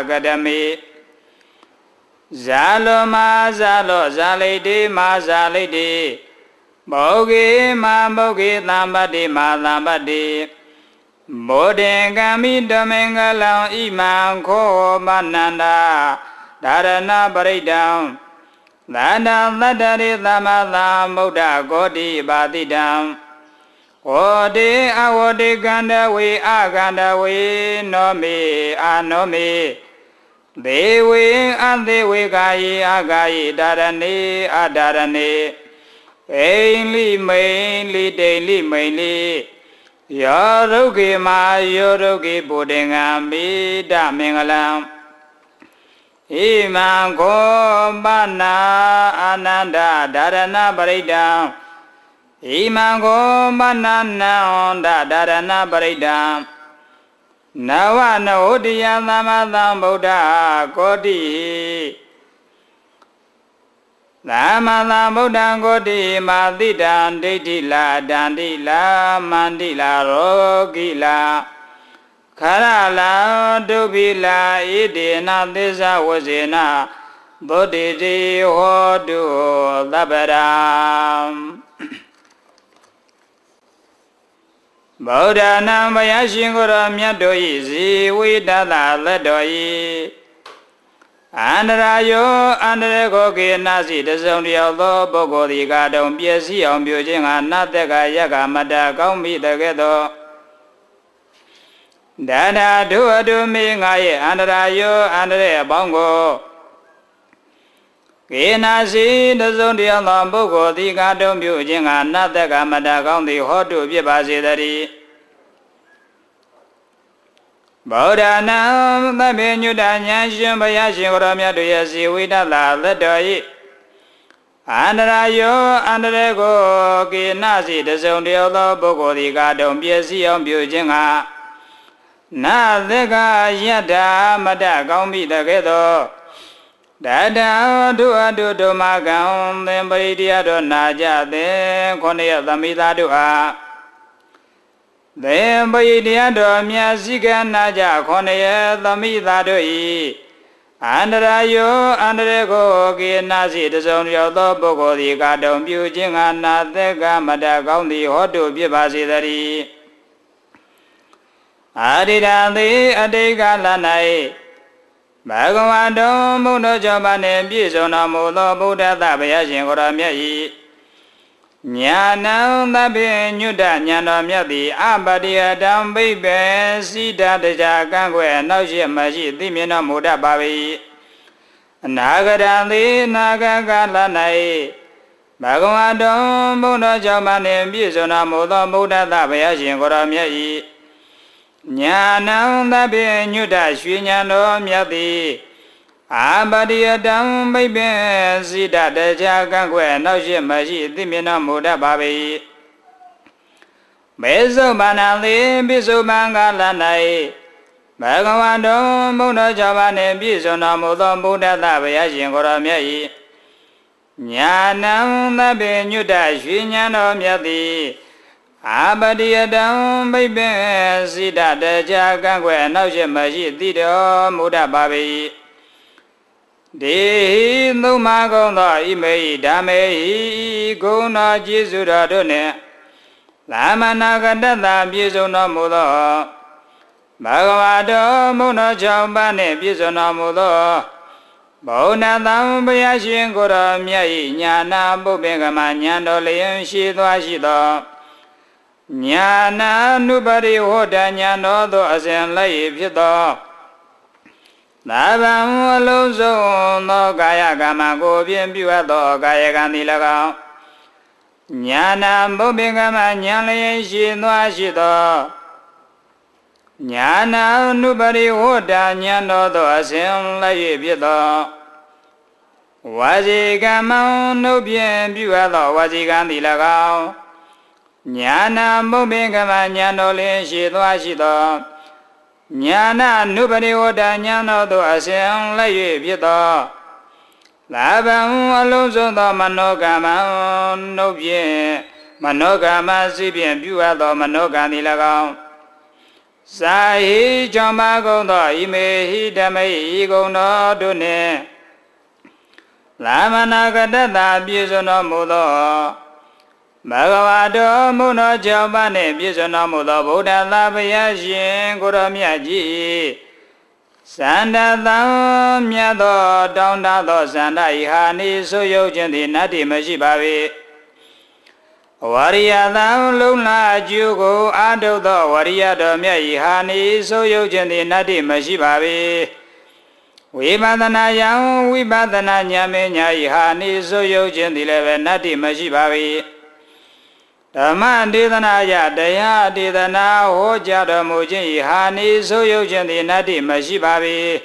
ကတမေဇာလောမာဇာလောဇာလိတေမာဇာလိတေမောဂေမမောဂေသံပတိမာသံပတိ မောဒေကမိတမင်္ဂလံဣမံခောမနန္ဒာဒါရဏပရိဒံသန္တသတ္တရိသမသံဗုဒ္ဓဂောတိပါတိတံဝတိအဝတိကန္တဝေအကန္တဝေနောမေအာနောမေဒေဝေအသေဝေကာယေအာကာယေဒါရဏေအဒါရဏေအိလိမိန်လိတိန်လိမိန်လိ ယောရုခေမာယောရုခေပုတေငံမိတမင်္ဂလံဣမံခောပနာအာနန္ဒဒါရဏပရိဒံဣမံခောပနာနန္ဒဒါရဏပရိဒံနဝနဝတ္တယသမ္မာသမ္ဗုဒ္ဓကောတိ သမ္မာသမ္ဗုဒ္ဓံကိုတိမာတိတံဒိဋ္ဌိလာဒန္တိလာမန္တိလာရောဂိလာခရလာဒုပိလာဣတိနာသစ္စာဝဇေနဗုဒ္ဓတိဟောတုသဗ္ဗရာဗုဒ္ဓနာဘုရားရှင်ကိုယ်တော်မြတ်တို့၏ဇီဝိတတလက်တော်၏ အန္တရာယောအန္တရကိုကေနာစီတစုံတယောက်သောပုဂ္ဂိုလ်ဒီကတုံပျက်စီးအောင်ပြုခြင်းကနတ်တက်ကယက္ခမတကောင်းမိတဲ့ကဲ့သို့ဒါဒဒုအတုမေငါရဲ့အန္တရာယောအန္တရအပေါင်းကိုကေနာစီတစုံတယောက်သောပုဂ္ဂိုလ်ဒီကတုံပြုခြင်းကနတ်တက်ကမတကောင်းသည်ဟောတုဖြစ်ပါစေတည်း ဗုဒ္ဓနာသဗ္ဗညုတညာရှင်ဘုရားရှင်ကိုရောမြတ်တို့ရဲ့ဇီဝိတလာလက်တော်ဤအန္တရာယောအန္တရေကိုကေနစီတစုံတယောသောပုဂ္ဂိုလ်ဒီကတုံပြည့်စည်အောင်ပြုခြင်းကနာသက္ကယတ္တာမတကောင်းပြီတကဲ့သို့တတဒုအတုဒုမကံသင်ပရိတရားတော်နာကြသင်ခொနည်းသမိသားတို့အား သေပယိတရားတော်မြတ်စိကနာကြခေါနယသမိသားတို့ဤအန္တရာယောအန္တရေကိုကေနာစီတစုံရောက်သောပုဂ္ဂိုလ်သည်ကတုံပြုခြင်းကနာသက်ကမတကောင်းသည်ဟောတုဖြစ်ပါစေတည်းအာရိဒံသေအတိတ်ကလ၌ဘဂဝါတော်ဘုဒ္ဓကြောင့်ပါနှင့်ပြည့်စုံတော်မူသောဗုဒ္ဓသဗျာရှင်ကိုရောမြတ်၏ ညာနံသဗ္ဗညုတညာတော်မြတ်သည်အပတိယတံဘိပေစိတတကြကံွယ်နောက်ရှိမရှိသိမြင်တော်မူတတ်ပါ၏အနာဂတံသည်နာဂကလ၌ဘဂဝါတော်ဘုန်းတော်ကြောင့်မနှင့်ပြည့်စုံတော်မူသောဗုဒ္ဓသဗျာရှင်ကိုတော်မြတ်၏ညာနံသဗ္ဗညုတရွှေညာတော်မြတ်သည် အာပတိယတံမိပင်စိတတရားကံွယ်နောက်ရှိမရှိသိမြင်တော်မူတတ်ပါ၏ဗမေစုဘာနာတိပိစုမံကာလ၌ဘဂဝါတော်ဘုန်းတော်ကြောင့်ပါနှင့်ပြည့်စုံတော်မူသောဘုဒ္ဓသဘုရားရှင်ကိုယ်တော်မြတ်၏ညာဏံသဗ္ဗညုတရွှေဉာဏ်တော်မြတ်သည်အာပတိယတံဘိပင်စိတတကြာကံွယ်အနောက်ရှိမရှိသိတော်မူတတ်ပါ၏ ဒေဟိသုံးမကုံသောဣမေဟိဓမ္မေဟိဂုဏတော်ကျေးဇူးတော်တို့နှင့်လာမနာကတတပြည့်စုံတော်မူသောဘဂဝါတော်မုန်းတော်ကြောင့်ပါနှင့်ပြည့်စုံတော်မူသောဘုံနာတံဘုရားရှင်ကိုယ်တော်မြတ်၏ညာနာပုပ္ပင်ကမညာတော်လျင်ရှိသွားရှိသောညာနာနုပရိဟောတညာတော်သို့အစဉ်လိုက်ဖြစ်သော သာဗံအလုံးစုံသောကာယကမ္မကိုဖြင့်ပြုအပ်သောကာယကံသည်၎င်းညာနာဘုပ္ပင်ကမညာလျင်ရှိသွားရှိသောညာနာနုပရိဟောတာညာတော်သို့အစဉ်လိုက်ဖြစ်သောဝါစီကမ္မနှုတ်ဖြင့်ပြုအပ်သောဝါစီကံသည်၎င်းညာနာမုတ်ပင်ကမညာတော်လင်းရှိသွားရှိသော ညာနာနုပရိဝတ္တညာတော်သို့အစဉ်လိုက်၍ဖြစ်သောလာဘံအလုံးစုံသောမနောကမ္မနှုတ်ဖြင့်မနောကမ္မစိဖြင့်ပြုအပ်သောမနောကံသည်၎င်းစာဟိကြောင့်မကုံသောဣမေဟိဓမ္မိဤကုံတော်တို့နှင့်လာမနာကတတပြည့်စုံတော်မူသော ဘဂဝါတော်မုန်းတော်ကြောင့်ပါနှင့်ပြည့်စုံတော်မူသောဗုဒ္ဓသာဘုရားရှင်ကိုရောမြတ်ကြီးစန္ဒသံမြတ်သောတောင်းတသောစန္ဒဤဟာနိဆိုယုတ်ခြင်းသည်နတ္တိမရှိပါ၏ဝရိယသံလုံလာအကျိုးကိုအာတုသောဝရိယတော်မြတ်ဤဟာနိဆိုယုတ်ခြင်းသည်နတ္တိမရှိပါ၏ဝိပဿနာယံဝိပဿနာဉာဏ်မညာဤဟာနိဆိုယုတ်ခြင်းသည်လည်းပဲနတ္တိမရှိပါ၏ ဓမ္မဒေသနာယတရားဒေသနာဟောကြားတော်မူခြင်းဤဟာနိဆိုယုတ်ခြင်းသည်နတ္တိမရှိပါ၏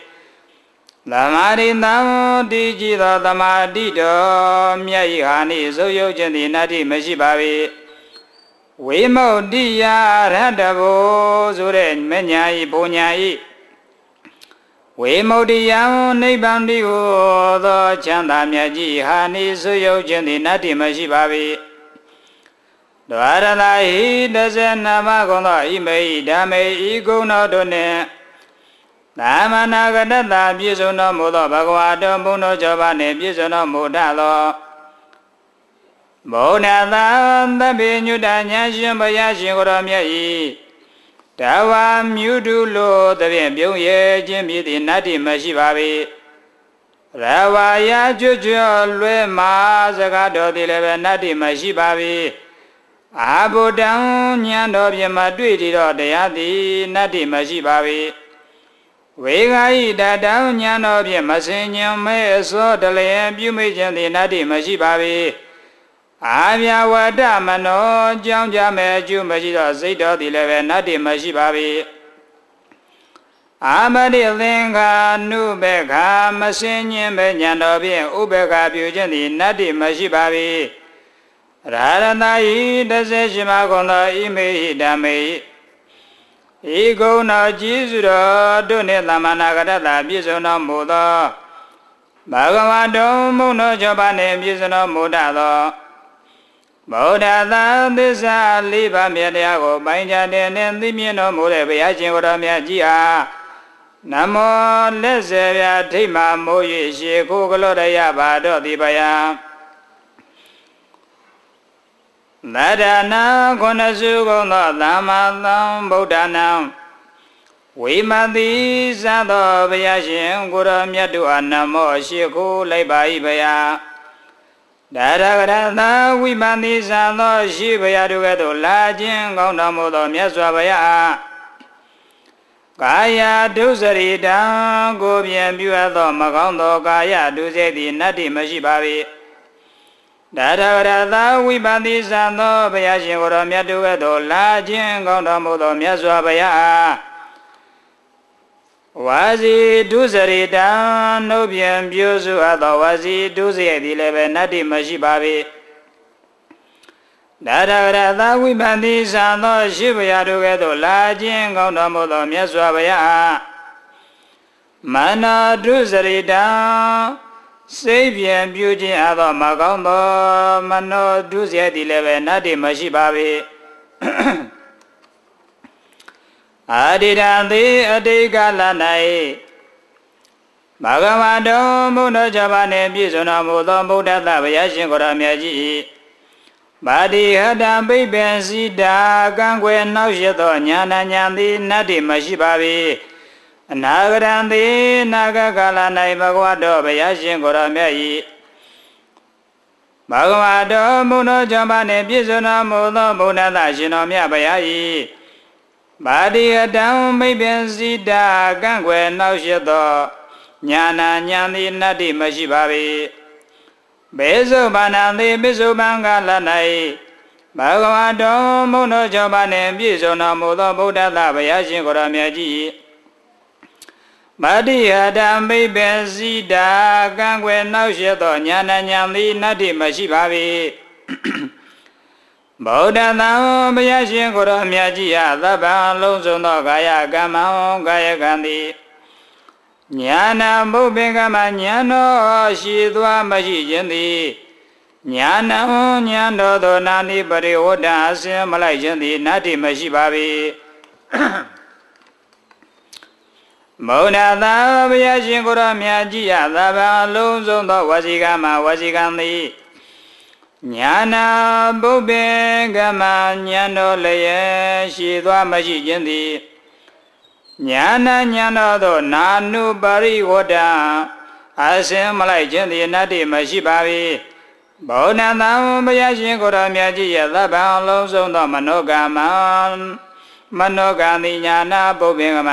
သမာရိတံတိကြည်သောသမာတိတော်မြတ်ဤဟာနိဆိုယုတ်ခြင်းသည်နတ္တိမရှိပါ၏ဝိမု ക്തി ယရဟတဘောဆိုတဲ့မညာဤဘုံညာဤဝိမု ക്തി ယနိဗ္ဗာန်တိကိုသောချမ်းသာမြတ်ကြီးဟာနိဆိုယုတ်ခြင်းသည်နတ္တိမရှိပါ၏ ဒွါရလာဟိတဇနမကုံသောဣမေဟိဓမ္မေဤကုံတော်တို့နှင့်သာမနာကတတပြည့်စုံတော်မူသောဘဂဝါတော်ဘုန်းတော်ကြောပါနှင့်ပြည့်စုံတော်မူတတ်သောဘုဒ္ဓသာသဗ္ဗညုတညာရှင်ဘုရားရှင်ကိုတော်မြတ်၏တဝါမြုတုလိုသဖြင့်ပြုံးရဲခြင်းမြည်သည်နတ္တိမရှိပါ၏ရဝါယာကျွကျွလွဲမှာစကားတော်သည်လည်းပဲနတ္တိမရှိပါ၏ အာဘုဒ္ဓံဉာဏ်တော်ဖြင့်မတွေ့တည်တော့တရားသည်နတ္တိမရှိပါ၏ဝေဂာယိတတံဉာဏ်တော်ဖြင့်မစင်ញံမဲအစောတလျင်ပြုမိခြင်းသည်နတ္တိမရှိပါ၏အာမြဝတ္တမနောကြောင်းကြမဲ့အကျိုးမရှိသောစိတ်တော်သည်လည်းပဲနတ္တိမရှိပါ၏အာမတိသင်္ခာနုဘေခာမစင်ញင်ပဲဉာဏ်တော်ဖြင့်ဥပေက္ခပြုခြင်းသည်နတ္တိမရှိပါ၏ ရာရဏယိတစေရှိမကုံသောဣမေဟိဓမ္မေဤကုဏကျေးဇူးတော်တို့နှင့်သမဏဂရတပြည့်စုံတော်မူသောဘဂဝါတော်မုံတော်ကျော်ပါနှင့်ပြည့်စုံတော်မူတတ်သောဗုဒ္ဓသာသစ္စာလေးပါးမြတ်တရားကိုပိုင်းခြားတဲ့နှင့်သိမြင်တော်မူတဲ့ဘုရားရှင်ကိုယ်တော်မြတ်ကြီးအားနမောလက်စေပြထိတ်မှမိုး၍ရှေခိုးကလောရရပါတော့ဒီပယံ သဒ္ဒနာခုနစုကုံသောသမ္မာသမ္ဗုဒ္ဓနာဝိမတိသသောဘုရားရှင်ကိုရောမြတ်တို့အနမောရှိခိုးလိုက်ပါ၏ဘုရားဒါရကရသဝိမတိသသောရှိဘုရားတို့ကဲ့သို့လာခြင်းကောင်းတော်မူသောမြတ်စွာဘုရားကာယဒုစရိတံကိုပြန်ပြုအပ်သောမကောင်းသောကာယဒုစရိသည်နတ္တိမရှိပါ၏ ဒါရရသာဝိပတိသံသောဘုရားရှင်ကိုယ်တော်မြတ်တို့ကဲ့သို့လာခြင်းကောင်းတော်မူသောမြတ်စွာဘုရားဝါစီဒုစရိတံနှုတ်ပြန်ပြိုးစုအပ်သောဝါစီဒုစရိုက်သည်လည်းပဲနတ္တိမရှိပါ၏ဒါရကရသာဝိပန္တိသံသောရှိဘုရားတို့ကဲ့သို့လာခြင်းကောင်းတော်မူသောမြတ်စွာဘုရားမနောဒုစရိတံ စိတ်ပြန်ပြုခြင်းအသောမကောင်းသောမနောဒုစရသည်လည်းပဲနတ္တိမရှိပါပေအာတိတံတိအတိကလ၌ဘဂဝတောဘုဒ္ဓဇဘာနှင့်ပြည့်စုံတော်မူသောဗုဒ္ဓသဗျာရှင်ကိုရမြတ်ကြီးဘာတိဟတံပိပင်စီတာကံွယ်နောက်ရသောညာဏညာသည်နတ္တိမရှိပါပေ အနာဂရံသည်နာဂကာလ၌ဘဂဝတောဗျာရှင်ကိုရမြတ်ကြီးဘဂဝတောဘုဒ္ဓဇဘာနှင့်ပြည့်စုံတော်မူသောဗုဒ္ဓသရှင်တော်မြတ်ဗျာကြီးဘာတိဟတံပိပင်စီတာကံွယ်နောက်ရသောညာနာညာသည်နတ္တိမရှိပါပေဘေဇုဘာနာတိပိစုပံကလ၌ဘဂဝါတော်မုန်းတော်ကြောင့်ပါနှင့်ပြည့်စုံတော်မူသောဗုဒ္ဓသဗျာရှင်ကိုရောမြတ်ကြီး မတိဟတံမိပင်စီတာကံွယ်နောက်ရသောညာနာညာသည်နတ္တိမရှိပါပေဗုဒ္ဓသံဘုရားရှင်ကိုရောမြတ်ကြီးဟာသဗ္ဗံလုံးစုံသောကာယကမ္မံကာယကံသည်ညာနာဘုပင်ကမညာတော်ရှိသွားမရှိခြင်းသည်ညာနာညာတော်သောနာနိပရိဝဒ္ဒအစင်မလိုက်ခြင်းသည်နတ္တိမရှိပါပေ မௌနာသာဘုရားရှင်ကိုရောမြတ်ကြီးရသာဘာအလုံးစုံသောဝစီကမဝစီကံသည်ညာနာဘုပင်ကမညာတော်လည်းရှိသွားမရှိခြင်းသည်ညာနာညာတော်သောနာနုပရိဝဒ္ဒအစင်မလိုက်ခြင်းသည်အနတ္တိမရှိပါ၏ဘောနတံဘုရားရှင်ကိုရောမြတ်ကြီးရဲ့သဗ္ဗံလုံးစုံသောမနောကမံမနောကမိညာနာပုပ္ပင်ကမ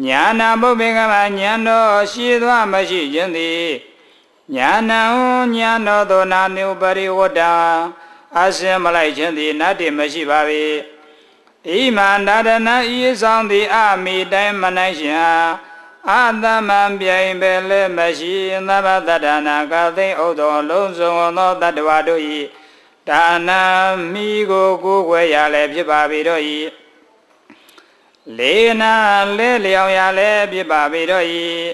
ညာနာပုပ္ပင်ကမညာတော်ရှိသွားမရှိခြင်းသည်ညာနံညာတော်သောနာနုပရိဝဒ္ဒအစင်မလိုက်ခြင်းသည်နတ္တိမရှိပါ၏ဣမန္တရဏဤဆောင်သည်အမိတိုင်းမနိုင်ရှင်အာသမံပြိုင်ပဲလည်းမရှိသဗ္ဗတတနာကသိဥသောလုံးစုံသောတတ္တဝါတို့၏ဒါနာမိကိုကိုယ်ွယ်ရလည်းဖြစ်ပါပြီတော့၏ လေနာလဲလျောင်ရလည်းဖြစ်ပါပြီတော့၏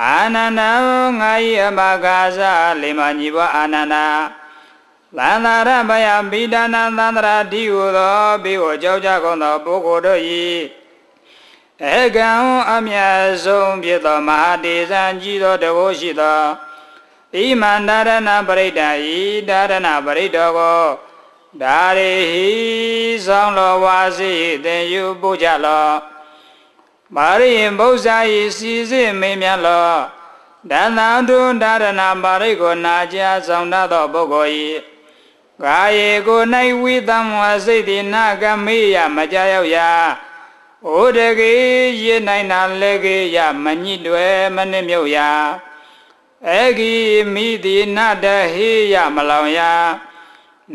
အာနန္ဒငါ၏အမဂါဇလေမညီဘအာနန္ဒာသန္တာရဘယဗိဒနာသန္တရာတိဟုသောဘေကိုကြောက်ကြကုန်သောပုဂ္ဂိုလ်တို့၏အကံအမြတ်ဆုံးဖြစ်သောမဟာတေဇံကြီးသောတဘောရှိသောဣမန္တရဏပရိဒာဤဒါရဏပရိတောကို ဒါရိဟိဆောင်လောဝါစီသင်ယူပူကြလောမာရိယဘုဇာဤစီစစ်မင်းမြတ်လောဒန္တံတုဒါရဏပါရိကိုနာကြားဆောင်တတ်သောပုဂ္ဂိုလ်၏ကာယေကို၌ဝိသမ္မာစိတ်တိနာကမေယမကြရောက်ရာဩဒကေရေနိုင်နာလေကေယမညိတွယ်မနစ်မြုပ်ရာအေဂိမိတိနတဟေယမလောင်ရာ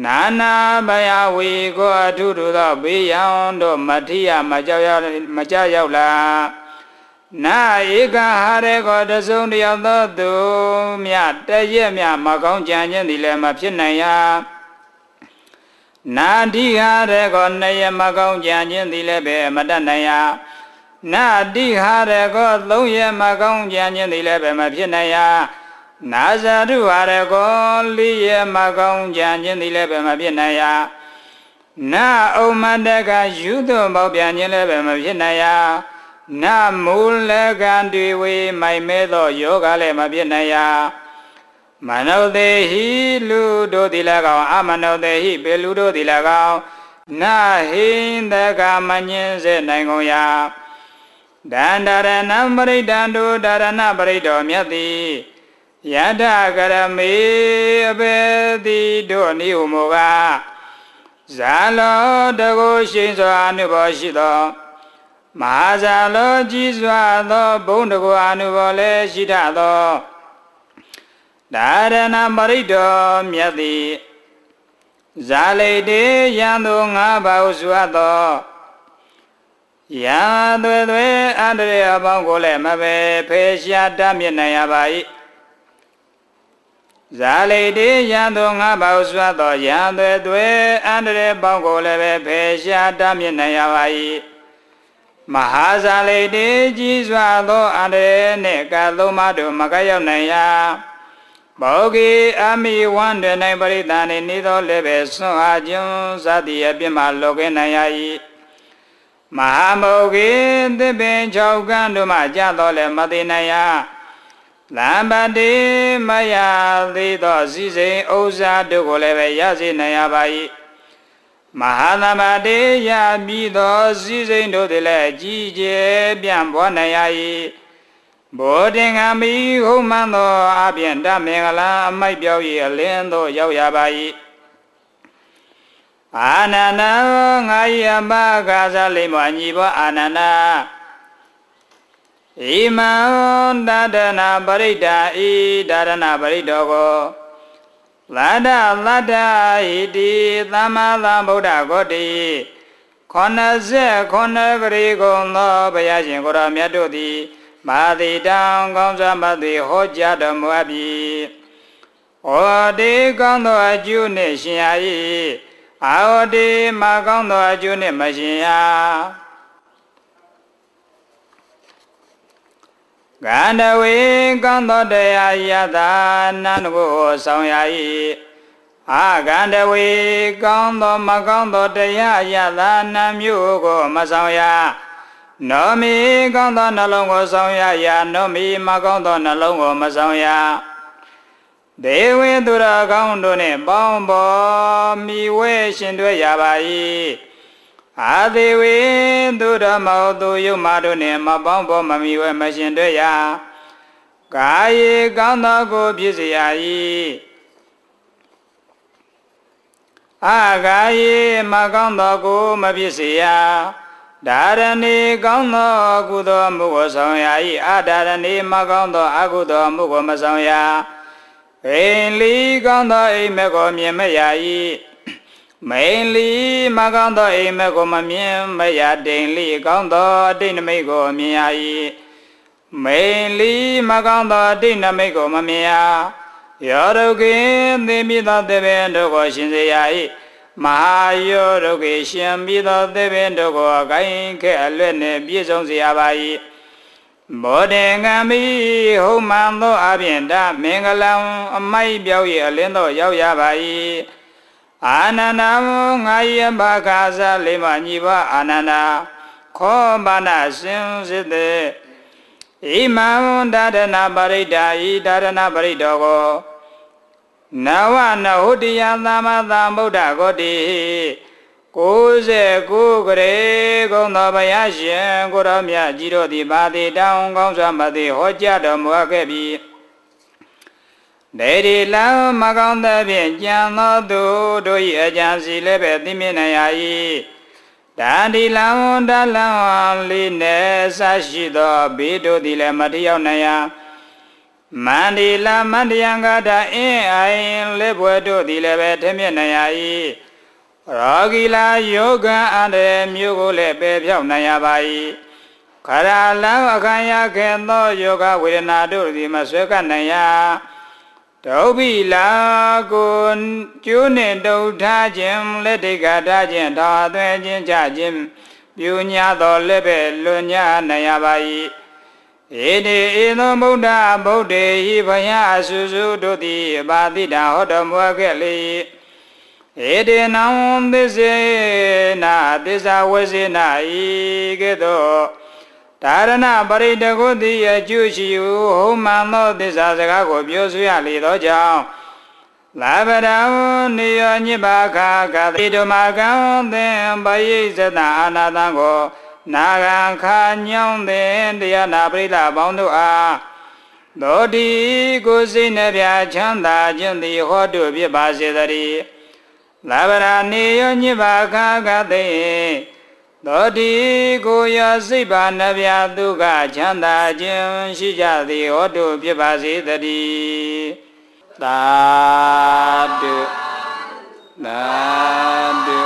နာနာဘယဝေကိုအထုထုသောဘေးရန်တို့မထိယမကြောက်ရောက်မကြရောက်လာနာဧကဟာရေကိုတစုံတယောက်သောသူမြတရက်မြမကောင်းကြံခြင်းသည်လည်းမဖြစ်နိုင်ရာနာတိဟာရေကောနယမကောင်းကြံခြင်းသည်လည်းပဲမတတ်နိုင်ရနာတိဟာရေကောသုံးရမကောင်းကြံခြင်းသည်လည်းပဲမဖြစ်နိုင်ရ နာဇရုဟာရေကောလေးရမကောင်းကြံခြင်းသည်လည်းပဲမဖြစ်နိုင်ရနာဥမ္မတကယူသွပေါပြန်ခြင်းလည်းပဲမဖြစ်နိုင်ရနာမူလကံတွေဝေမိုင်မဲသောယောဂလည်းမဖြစ်နိုင်ရမနောတေဟိလူတို့သည်၎င်းအမနောတေဟိပေလူတို့သည်၎င်းနာဟိန္တကမညင်းစေနိုင်ကုန်ရာဒန္တရဏပရိဒံတို့ဒါရဏပရိတော်မြတ်သည် ယတကရမေအဘေတိတို့နိဟုမောကဇာလောတကုရှိန်စွာအနုဘောရှိသောမဟာဇာလောကြီးစွာသောဘုံတကုအနုဘောလည်းရှိထသောဒါရဏပရိတောမြတ်သည်ဇာလိတေယံသူငါးပါးဟုဆိုအပ်သောယံသွေသွေအန္တရာအပေါင်းကိုလည်းမပဲဖေရှားတတ်မြင့်နိုင်ရပါ၏ ဇာလိတိယံသူငါးပါးစွတ်သောယံသွေသွေအန္တရေပေါင်းကိုလည်းပဲဖေရှားတမြင့်နိုင်ရပါ၏မဟာဇာလိတိကြီးစွာသောအန္တရေနှင့်ကသုံးပါးတို့မကရောက်နိုင်ရာဘောဂီအမိဝန္တွင်၌ပရိသန်နှင့်ဤသောလည်းပဲဆွမ်းအားခြင်းစသည်အပြစ်မှလောကင်းနိုင်ရ၏မဟာမောဂိသစ်ပင်၆ကန်းတို့မှကြတော့လည်းမသိနိုင်ရ လံပတိမယသေးသောစည်းစိမ်ဥစ္စာတို့ကိုလည်းပဲရစေနိုင်ရပါ၏မဟာသမတေယပြီးသောစည်းစိမ်တို့သည်လည်းကြီးကျယ်ပြန့်ပွားနိုင်ရ၏ဘောတင်ကမိဟုံမှန်သောအပြင်တမင်္ဂလာအမိုက်ပြောက်၏အလင်းသို့ရောက်ရပါ၏အာနန္ဒငါယမကာသလိမ္မာညီဘောအာနန္ဒ ဣမံတဒနာပရိဒာဤဒါရဏပရိတောကိုလတ္တလတ္တဣတိသမ္မာသမ္ဗုဒ္ဓဂောတိခொနစေခொနဂရီကုံသောဘုရားရှင်ကိုရောမြတ်တို့သည်မာတိတံကောင်းစွာမသိဟောကြားတော်မူအပ်ပြီ။ဩတိကောင်းသောအကျိုးနှင့်ရှင်ရ၏အာဟောတိမကောင်းသောအကျိုးနှင့်မရှင်ရ။ ကန္တဝေကောင်းသောတရားယတာနန္ဒကိုဆောင်ရ၏အာကန္တဝေကောင်းသောမကောင်းသောတရားယတာနံမျိုးကိုမဆောင်ရနောမီကောင်းသောနှလုံးကိုဆောင်ရရာနောမီမကောင်းသောနှလုံးကိုမဆောင်ရဒေဝေသူရကောင်းတို့နှင့်ပေါင်းပေါ်မိဝဲရှင်တွေ့ရပါ၏ အာသေဝေသူဓမ္မောသူယုမတို့နှင့်မပေါင်းဖို့မမီဝဲမရှင်တွေ့ရကာယေကောင်းသောကိုဖြစ်เสีย၏အာကာယေမကောင်းသောကိုမဖြစ်เสียဒါရဏီကောင်းသောကုသိုလ်မှုကိုဆောင်ရ၏အာဒါရဏီမကောင်းသောအကုသိုလ်မှုကိုမဆောင်ရအိမ်လီကောင်းသောအိမ်မက်ကိုမြင်မရ၏ မိန်လီမကောင်းသောအိမ်မက်ကိုမမြင်မရတိန်လီကောင်းသောအတိတ်နမိတ်ကိုမြင်ရ၏မိန်လီမကောင်းသောအတိတ်နမိတ်ကိုမမြင်ရယောရုကိသေမိသောသေဘင်တို့ကိုရှင်စေရ၏မဟာယောရုကိရှင်ပြီးသောသေဘင်တို့ကိုအကိုင်းခဲ့အလွတ်နှင့်ပြည့်စုံစေရပါ၏ဘောဓင်ကံမိဟုံမှန်သောအပြင်တမင်္ဂလံအမိုက်ပြောက်၏အလင်းသောရောက်ရပါ၏ အာနန္ဒံငါယဘခာသလိမညီဘအာနန္ဒာခောဘာနာစင်စစ်တဲ့ဣမံဒါရဏပရိဒါဤဒါရဏပရိတောကိုနဝနဟုတယသမ္မာသမ္ဗုဒ္ဓဂောတိ69ကရေကုံသောဘုရားရှင်ကိုရောမြတ်ကြီးတို့သည်ပါတိတောင်းကောင်းစွာမသိဟောကြားတော်မူခဲ့ပြီ ဒေဒီလံမကောင်းသဖြင့်ကြံသောသူတို့၏အကြံစီလည်းပဲသိမြင်နိုင်ရ၏တန်ဒီလံတလံလေးနဲ့ဆရှိသောဘေးတို့သည်လည်းမတယောက်နိုင်ရမန္ဒီလမန္တယံကတာအင်းအိုင်လက်ဘွယ်တို့သည်လည်းပဲထမြင်နိုင်ရ၏ရောဂီလာယောဂံအန္တရာယ်မျိုးကိုလည်းပယ်ဖြောက်နိုင်ရပါ၏ခရလံအခမ်းရခဲ့သောယောဂဝေဒနာတို့သည်မဆွဲကပ်နိုင်ရ ဒုဗိလာကိုကျိုးနှင့်တုံထားခြင်းလက်တိတ်ကထားခြင်းထောင်အသွဲခြင်းကြခြင်းပြုညာတော်လက်ပဲလွန်ညာနိုင်ရပါ၏ဧတေဧသောဗုဒ္ဓဗုဒ္ဓေဟိဘယအဆုစုတို့သည်ပါတိတာဟောတော်မူခဲ့လေဧတေနံသစ္စေနာသစ္စာဝေစေနာဤကဲ့သို့ ဒါရဏပရိတကုတိအကျုရှိဟုဟုမှန်သောသစ္စာစကားကိုပြောဆိုရလေသောကြောင့်လာဗရံနိယောညိပါခာကတိဓမ္မကံသင်ပယိဇတအာနာတံကိုနာဂံခာညောင်းသင်တရားနာပရိသပေါင်းတို့အားသောတိကိုစိတ်နှပြချမ်းသာခြင်းသည်ဟောတုဖြစ်ပါစေတည်းလာဗရာနိယောညိပါခာကတိ သောတိကိုရစိတ်ပါနှပြဒုက္ခချမ်းသာခြင်းရှိကြသည်ဟောတုဖြစ်ပါစေတည်းသာဓုသာဓု